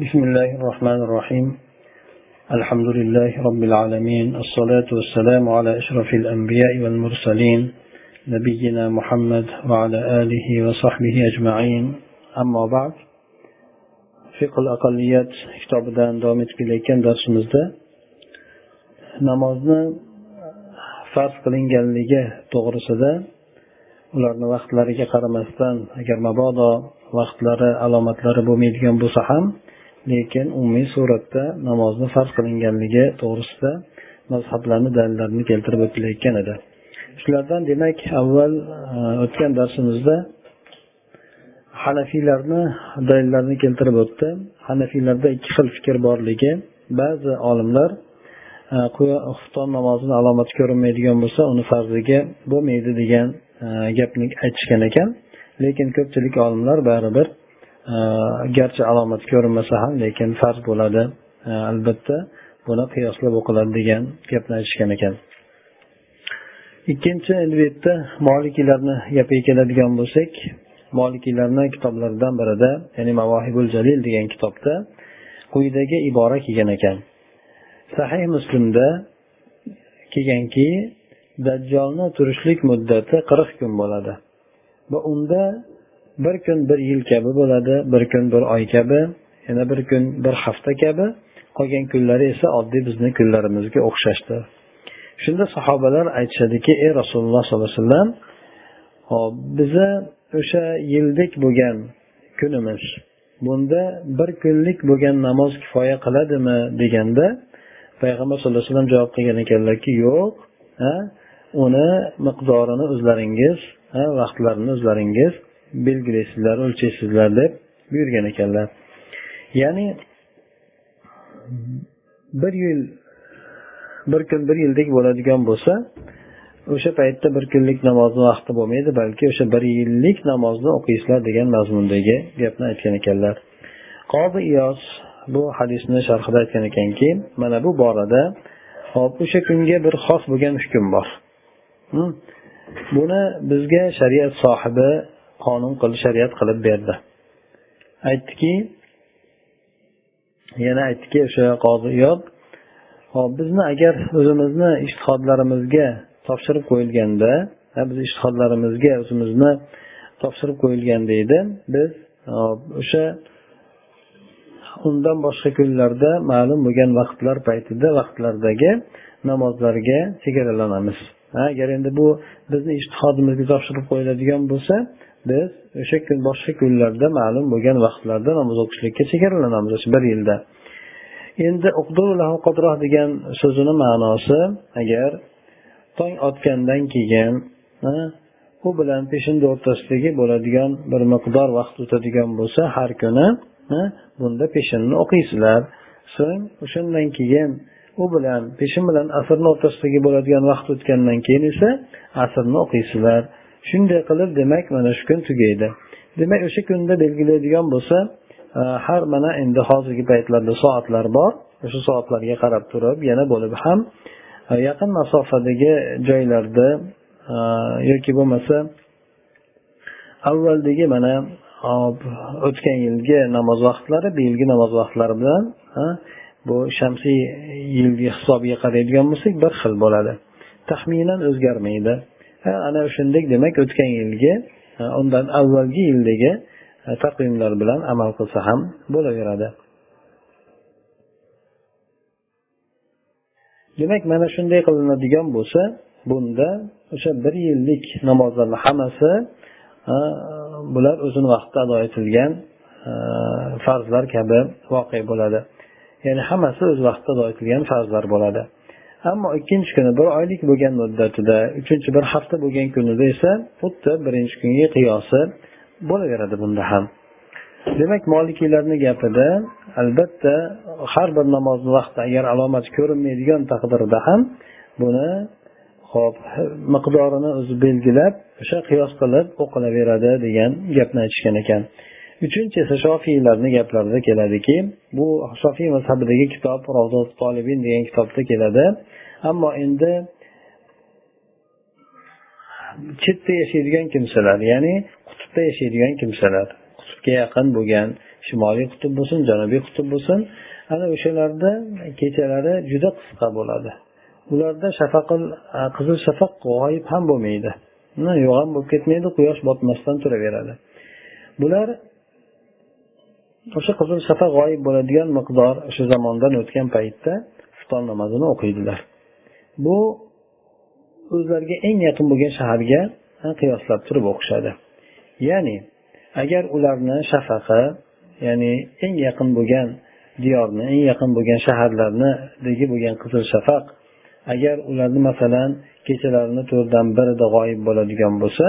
بسم الله الرحمن الرحيم الحمد لله رب العالمين الصلاة والسلام على أشرف الأنبياء والمرسلين نبينا محمد وعلى آله وصحبه أجمعين أما بعد fiql aqalliyat kitobidan davom etib kelayotgan darsimizda namozni farz qilinganligi to'g'risida ularni vaqtlariga qaramasdan agar mabodo vaqtlari alomatlari bo'lmaydigan bo'lsa ham lekin umumiy suratda namozni farz qilinganligi to'g'risida mazhablarni dalillarini keltirib o'tilayotgan edi. Shulardan demak avval e, o'tgan darsimizda hanafiylarni dalillarini keltirib o'tdi. Hanafiylarda ikki xil fikr borligi. Ba'zi olimlar e, xufton namozini alomati ko'rinmaydigan bo'lsa uni farziga bo'lmaydi degan gapni aytishgan ekan. Lekin ko'pchilik olimlar baribir e, garchi alomat ko'rinmasa ham lekin farz bo'ladi. E, albatta buni qiyoslab o'qiladi degan gapni aytishgan ekan. Ikkinchi endi bu yerda molikiylarni gapiga keladigan bo'lsak molikiylarni kitoblaridan birida ya'ni mavohibul jalil degan kitobda quyidagi ibora kelgan ekan. Sahih muslimda kelganki dajjolni turishlik muddati qirq kun bo'ladi. Va unda bir kun bir yil kabi bo'ladi bir kun bir oy kabi yana bir kun bir hafta kabi. Qolgan kunlari esa oddiy bizni kunlarimizga o'xshashdir shunda sahobalar aytishadiki ey rasululloh sollallohu alayhi vasallam hop biza o'sha yildik bo'lgan kunimiz bunda bir kunlik bo'lgan namoz kifoya qiladimi? deganda payg'ambar sallallohu alayhi vasallam javob qilgan ekanlarki yo'q ha? Uni miqdorini o'zlaringiz vaqtlarini o'zlaringiz belgilaysizlar o'lchaysizlar deb buyurgan ekanlar. Ya'ni bir yil bir kun bir yildek bo'ladigan bo'lsa o'sha paytda bir kunlik namozni vaqti bo'lmaydi balki o'sha bir yillik namozni o'qiysizlar degan mazmundagi gapni aytgan ekanlar. Qozi iyos bu hadisni sharhida aytgan ekanki mana bu borada hop o'sha kunga bir xos bo'lgan hukm bor. Buni bizga shariat sohibi qonun qilib shariat qilib berdi. Aytdiki yana aytdiki o'sha qozi yo'q. Hop bizni agar o'zimizni ishtihodlarimizga topshirib qo'yilganda biz ishtihodlarimizga o'zimizni topshirib qo'yilganda edi biz o'sha undan boshqa kunlarda ma'lum bo'lgan vaqtlar paytida vaqtlardagi namozlarga chegaralanamiz. Agar endi bu bizni ishtihodimizga topshirib qo'yiladigan bo'lsa biz o'sha kun boshqa kunlarda ma'lum bo'lgan vaqtlarda namoz o'qishlikka chegaralanamiz o'sha bir yilda. Endi degan so'zini ma'nosi agar tong otgandan keyin u bilan peshinda o'rtasidagi bo'ladigan bir miqdor vaqt o'tadigan bo'lsa har kuni bunda peshinni o'qiysizlar. So'ng o'shandan keyin u bilan peshin bilan asrni o'rtasidagi bo'ladigan vaqt o'tgandan keyin esa asrni o'qiysizlar shunday qilib demak mana shu kun tugaydi. Demak o'sha kunda belgilaydigan bo'lsa e, har mana endi hozirgi paytlarda soatlar bor. O'sha soatlarga qarab turib yana bo'lib ham e, yaqin masofadagi joylarda e, yoki bo'lmasa avvaldagi mana o'tgan yilgi namoz vaqtlari bu yilgi namoz vaqtlari bilan bu shamsiy yilgi hisobiga qaraydigan bo'lsak bir xil bo'ladi. Taxminan o'zgarmaydi. Ana shunday demak o'tgan yilgi undan avvalgi yildagi taqvimlar bilan amal qilsa ham bo'laveradi. Demak mana shunday qilinadigan bo'lsa bunda o'sha bir yillik namozlarni hammasi bular o'zini vaqtida ado etilgan farzlar kabi voqea bo'ladi. Ya'ni hammasi o'z vaqtida ado etilgan farzlar bo'ladi. Ammo ikkinchi kuni bir oylik bo'lgan muddatida uchinchi bir hafta bo'lgan kunida esa xuddi birinchi kunga qiyosi bo'laveradi bunda ham. Demak molikiylarni gapida albatta har bir namozni vaqtida agar alomat ko'rinmaydigan taqdirda ham buni hop miqdorini o'zi belgilab o'sha qiyos qilib o'qilaveradi degan gapni aytishgan ekan. Uchinchi esa shofiylarni gaplarida keladiki bu shofiy mazhabidagi kitob tolibin degan kitobda keladi. Ammo endi chetda yashaydigan kimsalar ya'ni qutbda yashaydigan kimsalar qutbga yaqin bo'lgan shimoliy qutb bo'lsin janubiy qutb bo'lsin ana o'shalarda kechalari juda qisqa bo'ladi. Ularda shafaqil qizil shafaq g'oyib ham bo'lmaydi. Yo'g'on ham bo'lib ketmaydi quyosh botmasdan turaveradi. Bular o'sha qizil shafaq g'oyib bo'ladigan miqdor o'sha zamondan o'tgan paytda xufton namozini o'qiydilar. Bu o'zlariga eng yaqin bo'lgan shaharga qiyoslab turib o'qishadi ya'ni agar ularni shafaqi ya'ni eng yaqin bo'lgan diyorni eng yaqin bo'lgan shaharlarnidagi bo'lgan qizil shafaq agar ularni masalan kechalarini to'rtdan birida g'oyib bo'ladigan bo'lsa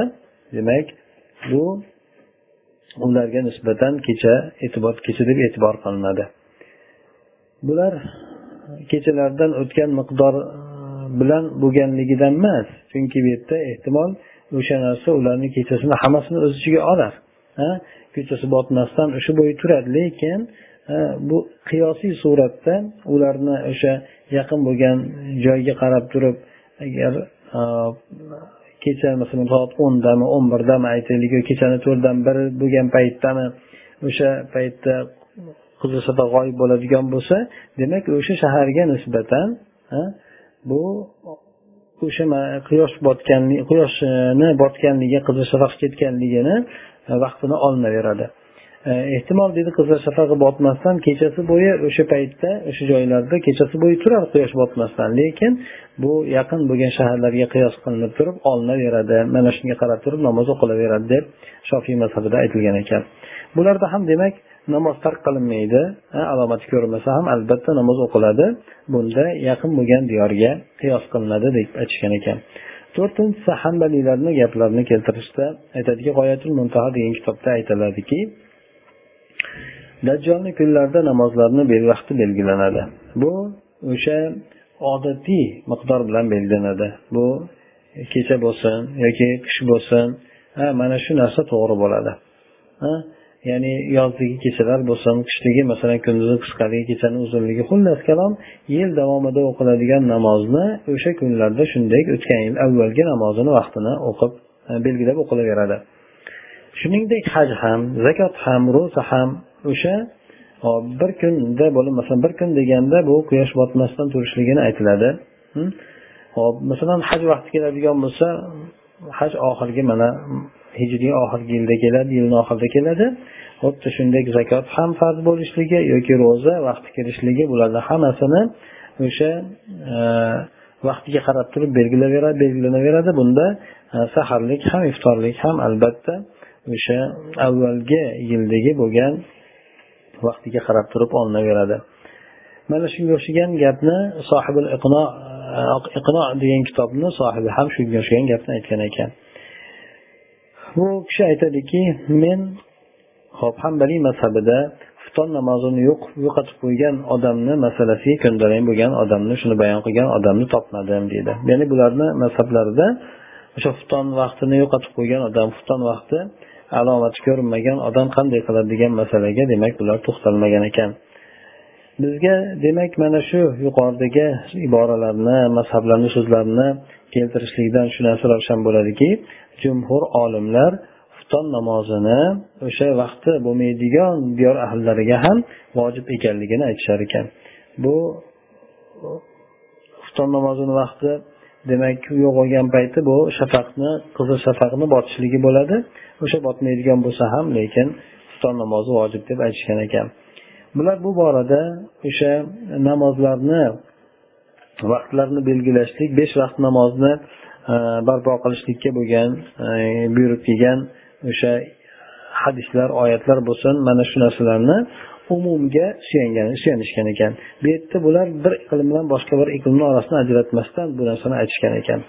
demak bu ularga nisbatan kecha e'tibor kecha deb e'tibor qilinadi. Bular kechalardan o'tgan miqdor e, bilan bo'lganligidan emas chunki bu yerda ehtimol o'sha narsa ularni kechasini hammasini o'z ichiga olar kechasi botmasdan o'sha bo'yi turadi lekin e, bu qiyosiy suratda ularni o'sha yaqin bo'lgan joyga qarab turib agar e, kecha masalan soat o'ndami o'n birdami aytaylik yo kechani to'rtdan biri bo'lgan paytdami o'sha paytda qizilsada g'oyib bo'ladigan bo'lsa demak o'sha shaharga nisbatan bu o'sha quyosh botganligi quyoshni botganligi qizil shafaq ketganligini vaqtini olinaveradi E, ehtimol deydi qizil shafaqi botmasdan kechasi bo'yi o'sha paytda o'sha joylarda kechasi bo'yi turar quyosh botmasdan. Lekin bu yaqin bo'lgan shaharlarga qiyos qilinib turib olinaveradi. Mana shunga qarab turib namoz o'qilaveradi deb shofiy mazhabida aytilgan ekan. Bularda ham demak namoz tark qilinmaydi. Alomati ko'rinmasa ham albatta namoz o'qiladi. Bunda yaqin bo'lgan diyorga qiyos qilinadi deb aytishgan ekan. To'rtinchisi hambaliylarni gaplarini keltirishda aytadiki g'oyatul muntaho degan kitobda aytiladiki dajjolni kunlarida namozlarni vaqti belgilanadi. Bu o'sha odatiy miqdor bilan belgilanadi. Bu kecha bo'lsin yoki qish bo'lsin ha mana shu narsa to'g'ri bo'ladi. Ha ya'ni yozdagi kechalar bo'lsin qishdagi masalan kunduzi qisqaligi kechani uzunligi xullas kalom yil davomida o'qiladigan namozni o'sha kunlarda shunday o'tgan yil avvalgi namozini vaqtini o'qib e, belgilab o'qilaveradi. Shuningdek haj ham zakot ham ro'za ham o'sha bir kunda bo'lib masalan bir kun deganda bu quyosh botmasdan turishligini aytiladi. Hop masalan haj vaqti keladigan bo'lsa haj oxirgi mana hijriy oxirgi yilda keladi yilni oxirida keladi. Xuddi shunday zakot ham farz bo'lishligi yoki ro'za vaqti kirishligi bularni hammasini o'sha e, vaqtiga qarab turib belgilaveradi belgilanaveradi. Bunda e, saharlik ham iftorlik ham albatta. O'sha avvalgi yildagi bo'lgan vaqtiga qarab turib olinaveradi mana shunga o'xshagan gapni sohibil iqno iqno degan kitobni sohibi ham shunga o'xshagan gapni aytgan ekan. Bu kishi aytadiki men hop hambaliy mazhabida xufton namozini yo'q yo'qotib qo'ygan odamni masalasiga ko'ndalang bo'lgan odamni shuni bayon qilgan odamni topmadim deydi. Ya'ni bularni mazhablarida o'sha xufton vaqtini yo'qotib qo'ygan odam xufton vaqti alomati ko'rinmagan odam qanday qiladi degan masalaga demak bular to'xtalmagan ekan. Bizga demak mana shu yuqoridagi iboralarni mazhablarni so'zlarini keltirishlikdan shu narsa ravshan bo'ladiki jumhur olimlar xufton namozini o'sha vaqti bo'lmaydigan diyor ahllariga ham vojib ekanligini aytishar ekan. Bu xufton namozini vaqti demak yo'q bo'lgan payti bu shafaqni qizil shafaqni botishligi bo'ladi. O'sha botmaydigan bo'lsa ham lekin xufton namozi vojib deb aytishgan ekan. Bular bu borada o'sha namozlarni vaqtlarini belgilashlik besh vaqt namozni e, barpo qilishlikka bo'lgan e, buyruq kelgan o'sha hadislar oyatlar bo'lsin mana shu narsalarni umumga suyangan suyanishgan ekan. Bu yerda bular bir iqlim bilan boshqa bir iqlimni orasini ajratmasdan bu narsani aytishgan ekan.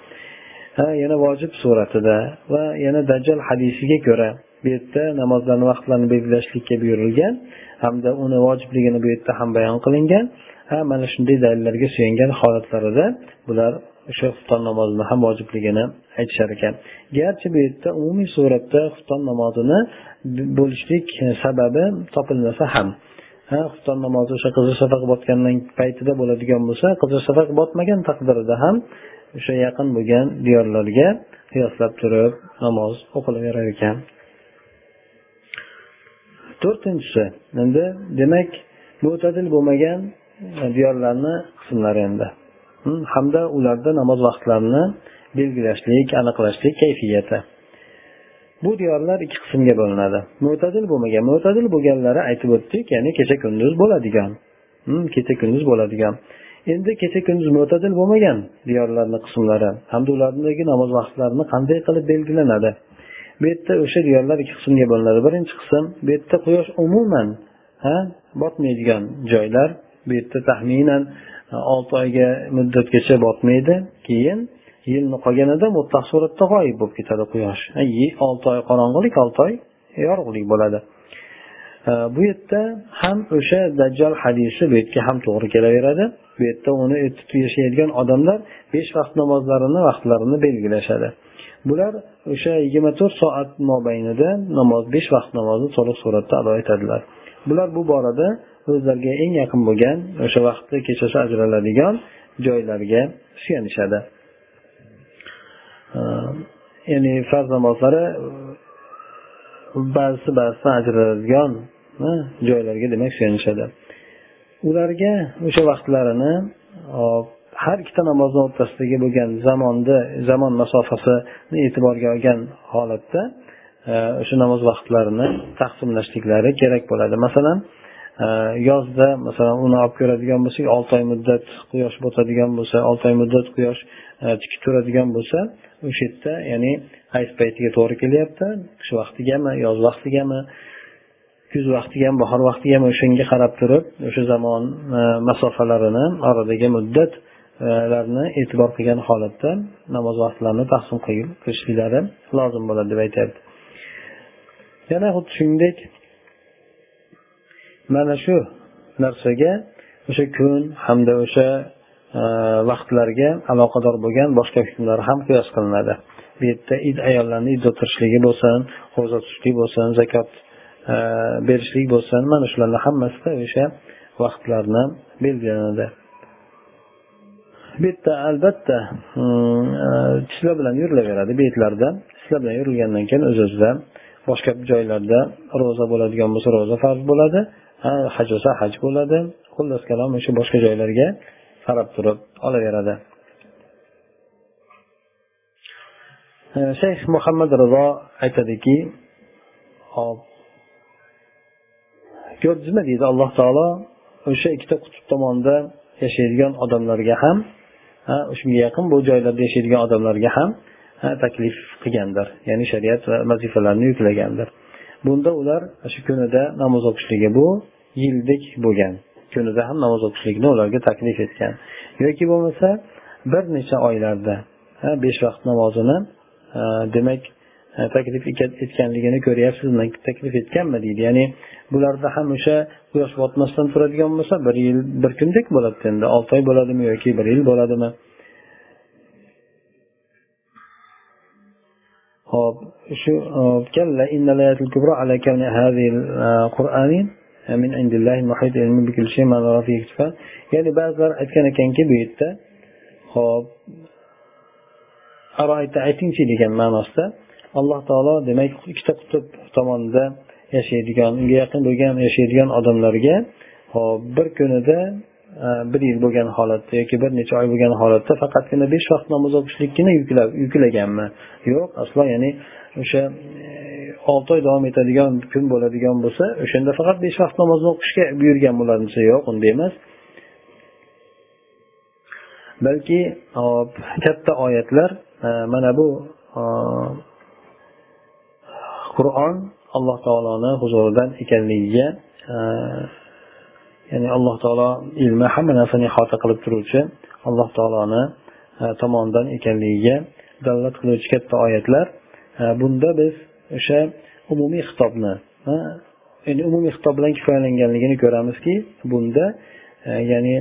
Ha yana vojib suratida va yana dajjal hadisiga ko'ra bu yerda namozlarni vaqtlarini belgilashlikka buyurilgan hamda uni vojibligini bu yerda ham bayon qilingan. Ha mana shunday dalillarga suyangan holatlarida bular o'sha xufton namozini ham vojibligini aytishar ekan. Garchi bu yerda umumiy suratda xufton namozini bo'lishlik sababi topilmasa ham ha xufton namozi o'sha qizil shafaq botgandan paytida bo'ladigan bo'lsa qizil shafaq botmagan taqdirda ham o'sha yaqin bo'lgan diyorlarga qiyoslab turib namoz o'qilaverar ekan. To'rtinchisi endi demak mo'tadil bo'lmagan diyorlarni qismlari endi. Hamda ularda namoz vaqtlarini belgilashlik aniqlashlik kayfiyati. Bu diyorlar ikki qismga bo'linadi. Mo'tadil bo'lmagan. Mo'tadil bo'lganlari aytib o'tdik ya'ni kecha kunduz bo'ladigan. Kecha kunduz bo'ladigan. Endi kecha kunduz mo'tadil bo'lmagan diyorlarni qismlari. Hamda ulardagi namoz vaqtlarini qanday qilib belgilanadi? Bu yerda o'sha diyorlar ikki qismga bo'linadi. Birinchi qism bu yerda quyosh umuman ha botmaydigan joylar bu yerda taxminan olti oyga muddatgacha botmaydi. Keyin yilni qolganida mutlaq suratda g'oyib bo'lib ketadi quyosh. Olti oy qorong'ulik olti oy yorug'lik bo'ladi. Bu yerda ham o'sha dajjal hadisi bu yerga ham to'g'ri kelaveradi. Bu yerda uni yashaydigan odamlar besh vaqt namozlarini vaqtlarini belgilashadi. Bular o'sha yigirma to'rt soat mobaynida namoz besh vaqt namozni to'liq suratda ado etadilar. Bular bu borada o'zlariga eng yaqin bo'lgan o'sha vaqtda kechasi ajraladigan joylarga suyanishadi. Ehm, ya'ni farz namozlari ba'zisi ba'zidan ajraladigan joylarga demak suyanishadi. Ularga o'sha vaqtlarini har ikkita namozni o'rtasidagi bo'lgan zamonni zamon masofasini e'tiborga olgan holatda e, o'sha namoz vaqtlarini taqsimlashliklari kerak bo'ladi. Masalan yozda masalan uni olib ko'radigan bo'lsak olti oy muddat quyosh botadigan bo'lsa olti oy muddat quyosh tik tikib turadigan bo'lsa o'sha yerda ya'ni qaysi paytiga to'g'ri kelyapti. Qish vaqtigami yoz vaqtigami kuz vaqtigami bahor vaqtigami o'shanga qarab turib o'sha zamon e, masofalarini oradagi muddatlarni e, e'tibor qilgan holatda namoz vaqtlarini taqsim qilishliklari lozim bo'ladi deb aytyapti. Yana xuddi shuningdek mana shu narsaga o'sha kun hamda o'sha e, vaqtlarga aloqador bo'lgan boshqa hukmlar ham qiyos qilinadi. Bu yerda id ayollarni idda o'tirishligi bo'lsin ro'za tutishlik bo'lsin zakot e, berishlik bo'lsin mana shularni hammasida o'sha vaqtlarni belgilanadi. Bu yerda albatta e, hmm, tishlar bilan yurilaveradi. Betlarda tishlar bilan yurilgandan keyin o'z o'zidan boshqa joylarda ro'za bo'ladigan bo'lsa ro'za farz bo'ladi. Haj bo'lsa haj bo'ladi. Xullas kalom o'sha boshqa joylarga qarab turib olaveradi. Shayx muhammad rizo aytadiki hop ko'rdingizmi deydi alloh taolo. O'sha ikkita qutb tomonda yashaydigan odamlarga ham shunga yaqin bu joylarda yashaydigan odamlarga ham taklif qilgandir. Ya'ni shariat va vazifalarni yuklagandir. Bunda ular shu kunida namoz o'qishligi bu yildik bo'lgan. Kunida ham namoz o'qishlikni ularga taklif etgan. Yoki bo'lmasa bir necha oylarda besh vaqt namozini demak taklif etganligini ko'ryapsizmi taklif etganmi deydi. Ya'ni bularda ham o'sha quyosh botmasdan turadigan bo'lsa bir yil bir kundek bo'ladida endi olti oy bo'ladimi yoki bir yil bo'ladimi? Hop shu kalla innal ayatul kubra ala kawni hadhihi qur'ani e, min indillahi muhit ilmi bi kulli shay ma ya'ni ba'zilar aytgan ekanki bu yerda hop aroyta aytingchi degan ma'nosida alloh taolo demak ikkita qutb tomonida yashaydigan unga yaqin bo'lgan yashaydigan odamlarga hop bir kunida bir yil bo'lgan holatda yoki bir necha oy bo'lgan holatda faqatgina besh vaqt namoz o'qishlikgina yuklaganmi? Yo'q aslo ya'ni o'sha e, olti oy davom etadigan kun bo'ladigan bo'lsa o'shanda faqat besh vaqt namozni o'qishga buyurgan bo'larmisa yo'q unday emas. Balki katta oyatlar e, mana bu qur'on alloh taoloni huzuridan ekanligiga e, ya'ni alloh taolo ilmi hamma narsani ihota qilib turuvchi alloh taoloni e, tomonidan ekanligiga dalolat qiluvchi katta oyatlar. E, bunda biz o'sha umumiy xitobni e, ya'ni umumiy xitob bilan kifoyalanganligini ko'ramizki bunda ya'ni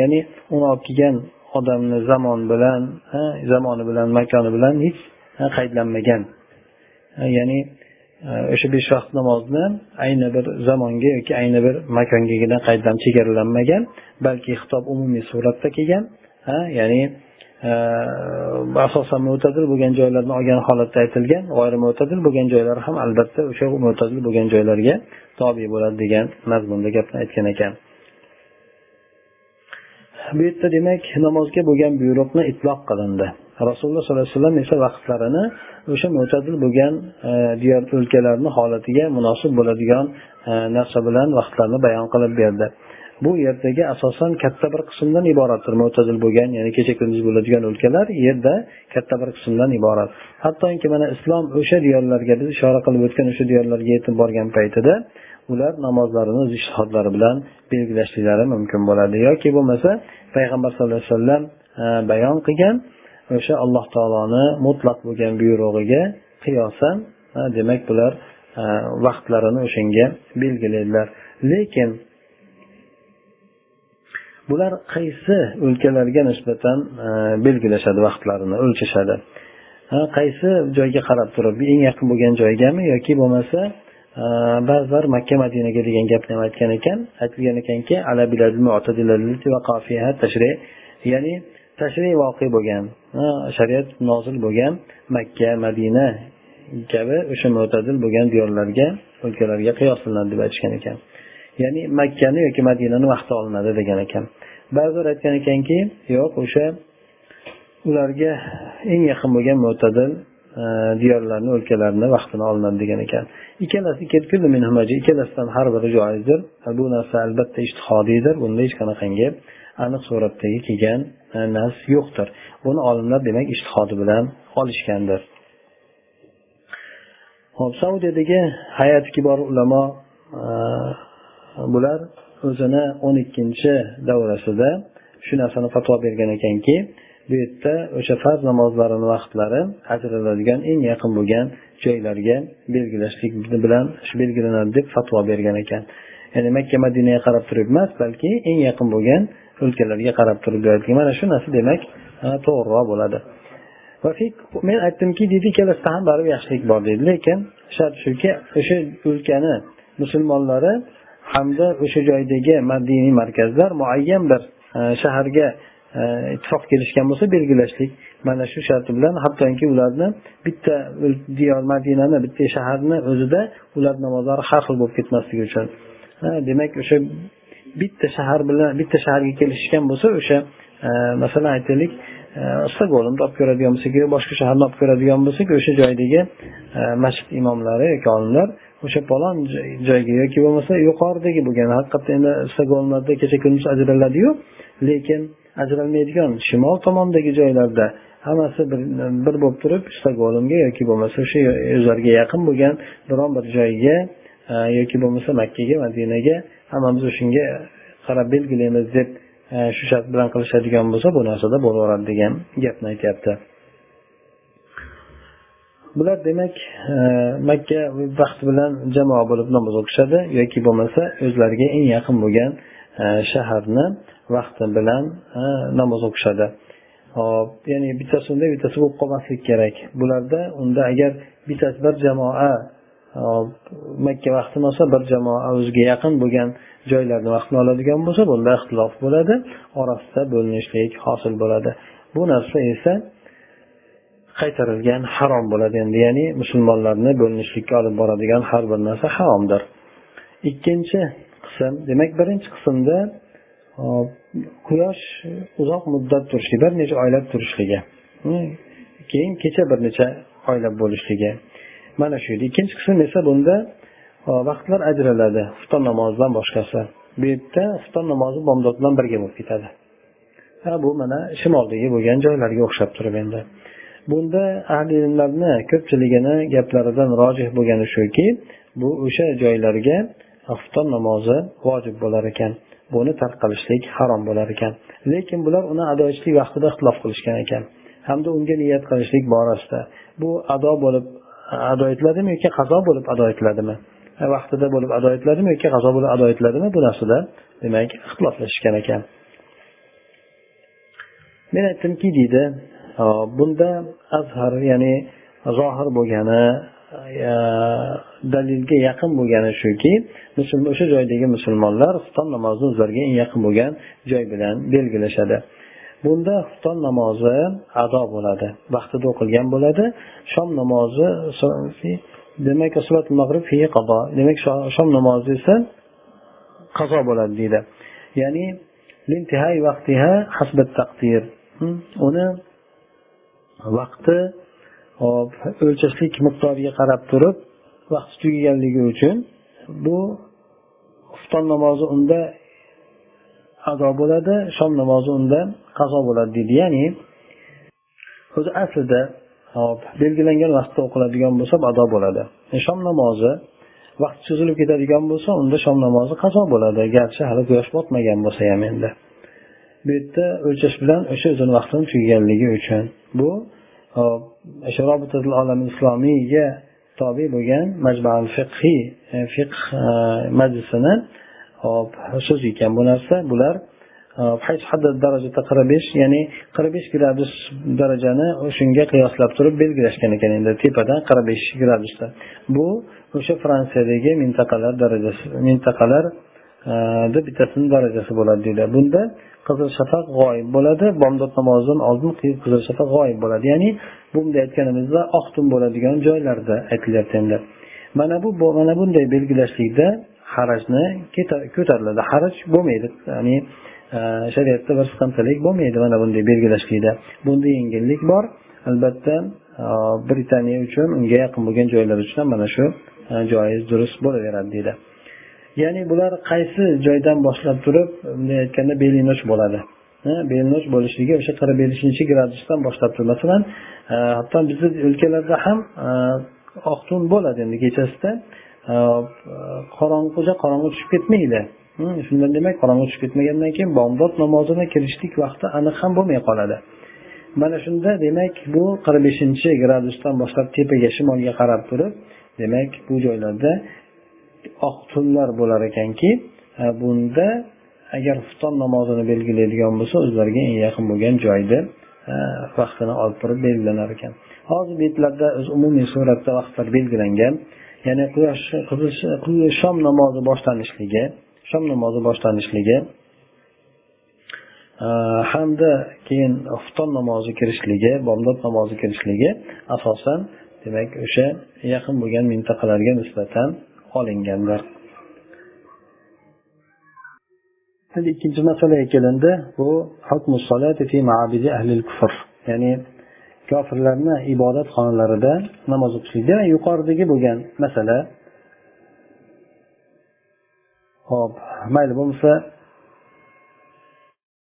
ya'ni uni olib kelgan odamni zamon bilan zamoni bilan makoni bilan hech qaydlanmagan. Ya'ni o'sha besh vaqt namozni ayni bir zamonga yoki ayni bir makongagina qaydlanib chegaralanmagan balki xitob umumiy suratda kelgan ya'ni e, asosan mo'tadil bo'lgan joylarni olgan holatda aytilgan g'oyri mo'tadil bo'lgan joylar ham albatta o'sha mo'tadil bo'lgan joylarga tobe bo'ladi degan mazmunda gapni aytgan ekan. Bu yerda demak namozga bo'lgan buyruqni itloq qilindi. Rasululloh sollallohu alayhi vasallam esa vaqtlarini o'sha mo'tadil bo'lgan e, diyor o'lkalarni holatiga munosib bo'ladigan e, narsa bilan vaqtlarni bayon qilib berdi. Bu yerdagi asosan katta bir qismdan iboratdir mo'tadil bo'lgan ya'ni kecha kunduz bo'ladigan o'lkalar yerda katta bir qismdan iborat. Hattoki mana islom o'sha diyorlarga biz ishora qilib o'tgan o'sha diyorlarga yetib borgan paytida ular namozlarini o'z ishtihodlari bilan belgilashliklari mumkin bo'ladi. Yoki bo'lmasa payg'ambar sallallohu alayhi vasallam e, bayon qilgan o'sha alloh taoloni mutlaq bo'lgan buyrug'iga qiyosan demak bular vaqtlarini o'shanga belgilaydilar. Lekin bular qaysi o'lkalarga nisbatan belgilashadi vaqtlarini o'lchashadi? Qaysi joyga qarab turib eng yaqin bo'lgan joygami yoki bo'lmasa ba'zilar makka madinaga degan gapni ham aytgan ekan aytilgan ekanki ya'ni tashriy voqe bo'lgan shariat nozil bo'lgan makka madina kabi o'sha mo'tadil bo'lgan diyorlarga o'lkalarga qiyoslanadi deb aytishgan ekan. Ya'ni makkani yoki madinani vaqti olinadi degan ekan. Ba'zilar aytgan ekanki yo'q o'sha ularga eng yaqin bo'lgan mo'tadil e, diyorlarni o'lkalarni vaqtini olinadi degan ekan. Ikkalasi ikkalasidan har biri joizdir. Bu narsa albatta ijtihodiydir bunda hech qanaqangi aniq suratdagi kelgan e, nas yo'qdir. Buni olimlar demak ishtihodi bilan olishgandir. Hop saudiyadagi hayati kibor ulamo e, bular o'zini o'n ikkinchi davrasida shu narsani fatvo bergan ekanki bu yerda o'sha farz namozlarini vaqtlari ajraladigan eng yaqin bo'lgan joylarga belgilashlik bilan shu belgilanadi deb fatvo bergan ekan. Ya'ni makka madinaga qarab turib emas balki eng yaqin bo'lgan o'lkalarga qarab turib beradigan mana shu narsa demak to'g'riroq bo'ladi. Men aytdimki deydi ikkalasida ham baribir yaxshilik bor deydi lekin shart shuki o'sha o'lkani musulmonlari hamda o'sha joydagi madiniy markazlar muayyan bir shaharga ittifoq kelishgan bo'lsa belgilashlik. Mana shu sharti bilan hattoki ularni bitta diyor madinani bitta shaharni o'zida ular namozlari har xil bo'lib ketmasligi uchun. Demak o'sha bitta shahar bilan bitta shaharga kelishgan bo'lsa o'sha e, masalan aytaylik e, stokgolmni olib ko'radigan bo'lsak boshqa shaharni olib ko'radigan bo'lsak o'sha joydagi e, masjid imomlari yoki olimlar o'sha palon joyga yoki bo'lmasa yuqoridagi bo'lgan haqiqatda endi stokgolmlarda kecha kunduz ajraladiyu lekin ajralmaydigan shimol tomondagi joylarda hammasi bir, bir bo'lib turib stokgolmga yoki bo'lmasa o'sha o'zlariga yaqin bo'lgan biron bir joyga yoki bo'lmasa makkaga madinaga hammamiz o'shanga qarab belgilaymiz deb e, shu shart bilan qilishadigan bo'lsa bu narsada bo'laveradi degan gapni aytyapti. Bular demak e, makka vaqt bilan jamoa bo'lib namoz o'qishadi yoki bo'lmasa o'zlariga eng yaqin bo'lgan e, shaharni vaqti bilan namoz o'qishadi. Hop ya'ni bittasi unday bittasi bo'lib qolmasligi kerak. Bularda unda agar bittasi bir jamoa makka vaqtini olsa bir jamoa o'ziga yaqin bo'lgan joylarni vaqtini oladigan bo'lsa bunda ixtilof bo'ladi orasida bo'linishlik hosil bo'ladi. Bu narsa esa qaytarilgan harom bo'ladi endi ya'ni musulmonlarni bo'linishlikka olib boradigan har bir narsa haromdir. Ikkinchi qism demak birinchi qismda quyosh uzoq muddat turishligi bir necha oylab turishligi keyin kecha bir necha oylab bo'lishligi. Mana shu yerda ikkinchi qism esa bunda e, vaqtlar ajraladi. Xufton namozidan boshqasi. Bu yerda xufton namozi bomdod bilan birga bo'lib ketadi. Ha bu mana shimoldagi bo'lgan joylarga o'xshab turib endi. Bunda ahli ilmlarni ko'pchiligini gaplaridan rojih bo'lgani shuki bu o'sha joylarga xufton namozi vojib bo'lar ekan. Buni tark qilishlik harom bo'lar ekan. Lekin bular uni ado etishlik vaqtida ixtilof qilishgan ekan. Hamda unga niyat qilishlik borasida. Bu ado bo'lib ado etiladimi yoki qazo bo'lib ado etiladimi? Vaqtida bo'lib ado etiladimi yoki qazo bo'lib ado etiladimi? Bu narsada demak ixtiloflashishgan ekan. Men aytdimki deydi bunda azhar ya'ni zohir bo'lgani dalilga yaqin bo'lgani shuki o'sha joydagi musulmonlar xufton namozini o'zlariga eng yaqin bo'lgan joy bilan belgilashadi. Bunda xufton namozi ado bo'ladi. Vaqtida o'qilgan bo'ladi. Shom namozi demak demak shom namozi esa qazo bo'ladi deydi. Ya'ni hm? uni vaqti hop o'lchashlik miqdoriga qarab turib vaqti tugaganligi uchun bu xufton namozi unda ado bo'ladi shom namozi unda qazo bo'ladi deydi. Ya'ni o'zi aslida hop belgilangan vaqtda o'qiladigan bo'lsa ado bo'ladi. Shom namozi vaqt cho'zilib ketadigan bo'lsa unda shom namozi qazo bo'ladi. Garchi hali quyosh botmagan bo'lsa ham endi. Bu yerda o'lchash bilan o'sha o'zini vaqtini tugaganligi uchun bu olam islomiyga tobe bo'lgan majmal fiqhiy fiqh eh, majlisini hop so'z ekan bu narsa. Bular e, darajada qirq besh ya'ni qirq besh gradus darajani shunga qiyoslab turib belgilashgan ekan endi tepadan qirq besh gradusda. Bu o'sha fransiyadagi mintaqalar darajasi mintaqalar e, bittasini darajasi bo'ladi deydi. Bunda qizil shafaq g'oyib bo'ladi bomdod namozidan oldin qizil shafaq g'oyib bo'ladi. Ya'ni bunday aytganimizda oq tun bo'ladigan joylarda aytilyapti endi. Mana bu mana bunday belgilashlikda harajni ko'tariladi. Haraj bo'lmaydi. Ya'ni e, shariatda bir siqintilik bo'lmaydi mana bunday belgilashlikda. Bunda yengillik bor. Albatta e, britaniya uchun unga yaqin bo'lgan joylar uchun mana shu e, joiz durust bo'laveradi deydi. Ya'ni bular qaysi joydan boshlab turib bunday aytganda belinoch bo'ladi. Belinoch bo'lishligi o'sha qirq beshinchi gradusdan boshlab turib masalan hatto bizni o'lkalarda ham oq tun bo'ladi endi kechasida. Э, qorong'uja qorong'i tushib ketmaydi. Shundan demak qorong'i tushib ketmagandan keyin bomdod namozini kirishlik vaqti aniq ham bo'lmay qoladi. Mana shunda demak bu qirq beshinchi gradusdan boshlab tepaga shimolga qarab turib demak bu joylarda oq tunlar bo'lar ekanki e, bunda agar xufton namozini belgilaydigan bo'lsa o'zlariga eng yaqin bo'lgan joyni e, vaqtini olib turib belgilanar ekan. Hozir betlarda umumiy suratda vaqtlar belgilangan. Ya'ni quyosh shom namozi boshlanishligi shom namozi boshlanishligi e, hamda keyin xufton namozi kirishligi bomdod namozi kirishligi asosan demak o'sha yaqin bo'lgan mintaqalarga nisbatan olingandir endi ikkinchi masalaga kelindi. Bu ya'ni kofirlarni ibodat xonalarida namoz o'qishlik. Demak yuqoridagi bo'lgan masala hop mayli bo'lmasa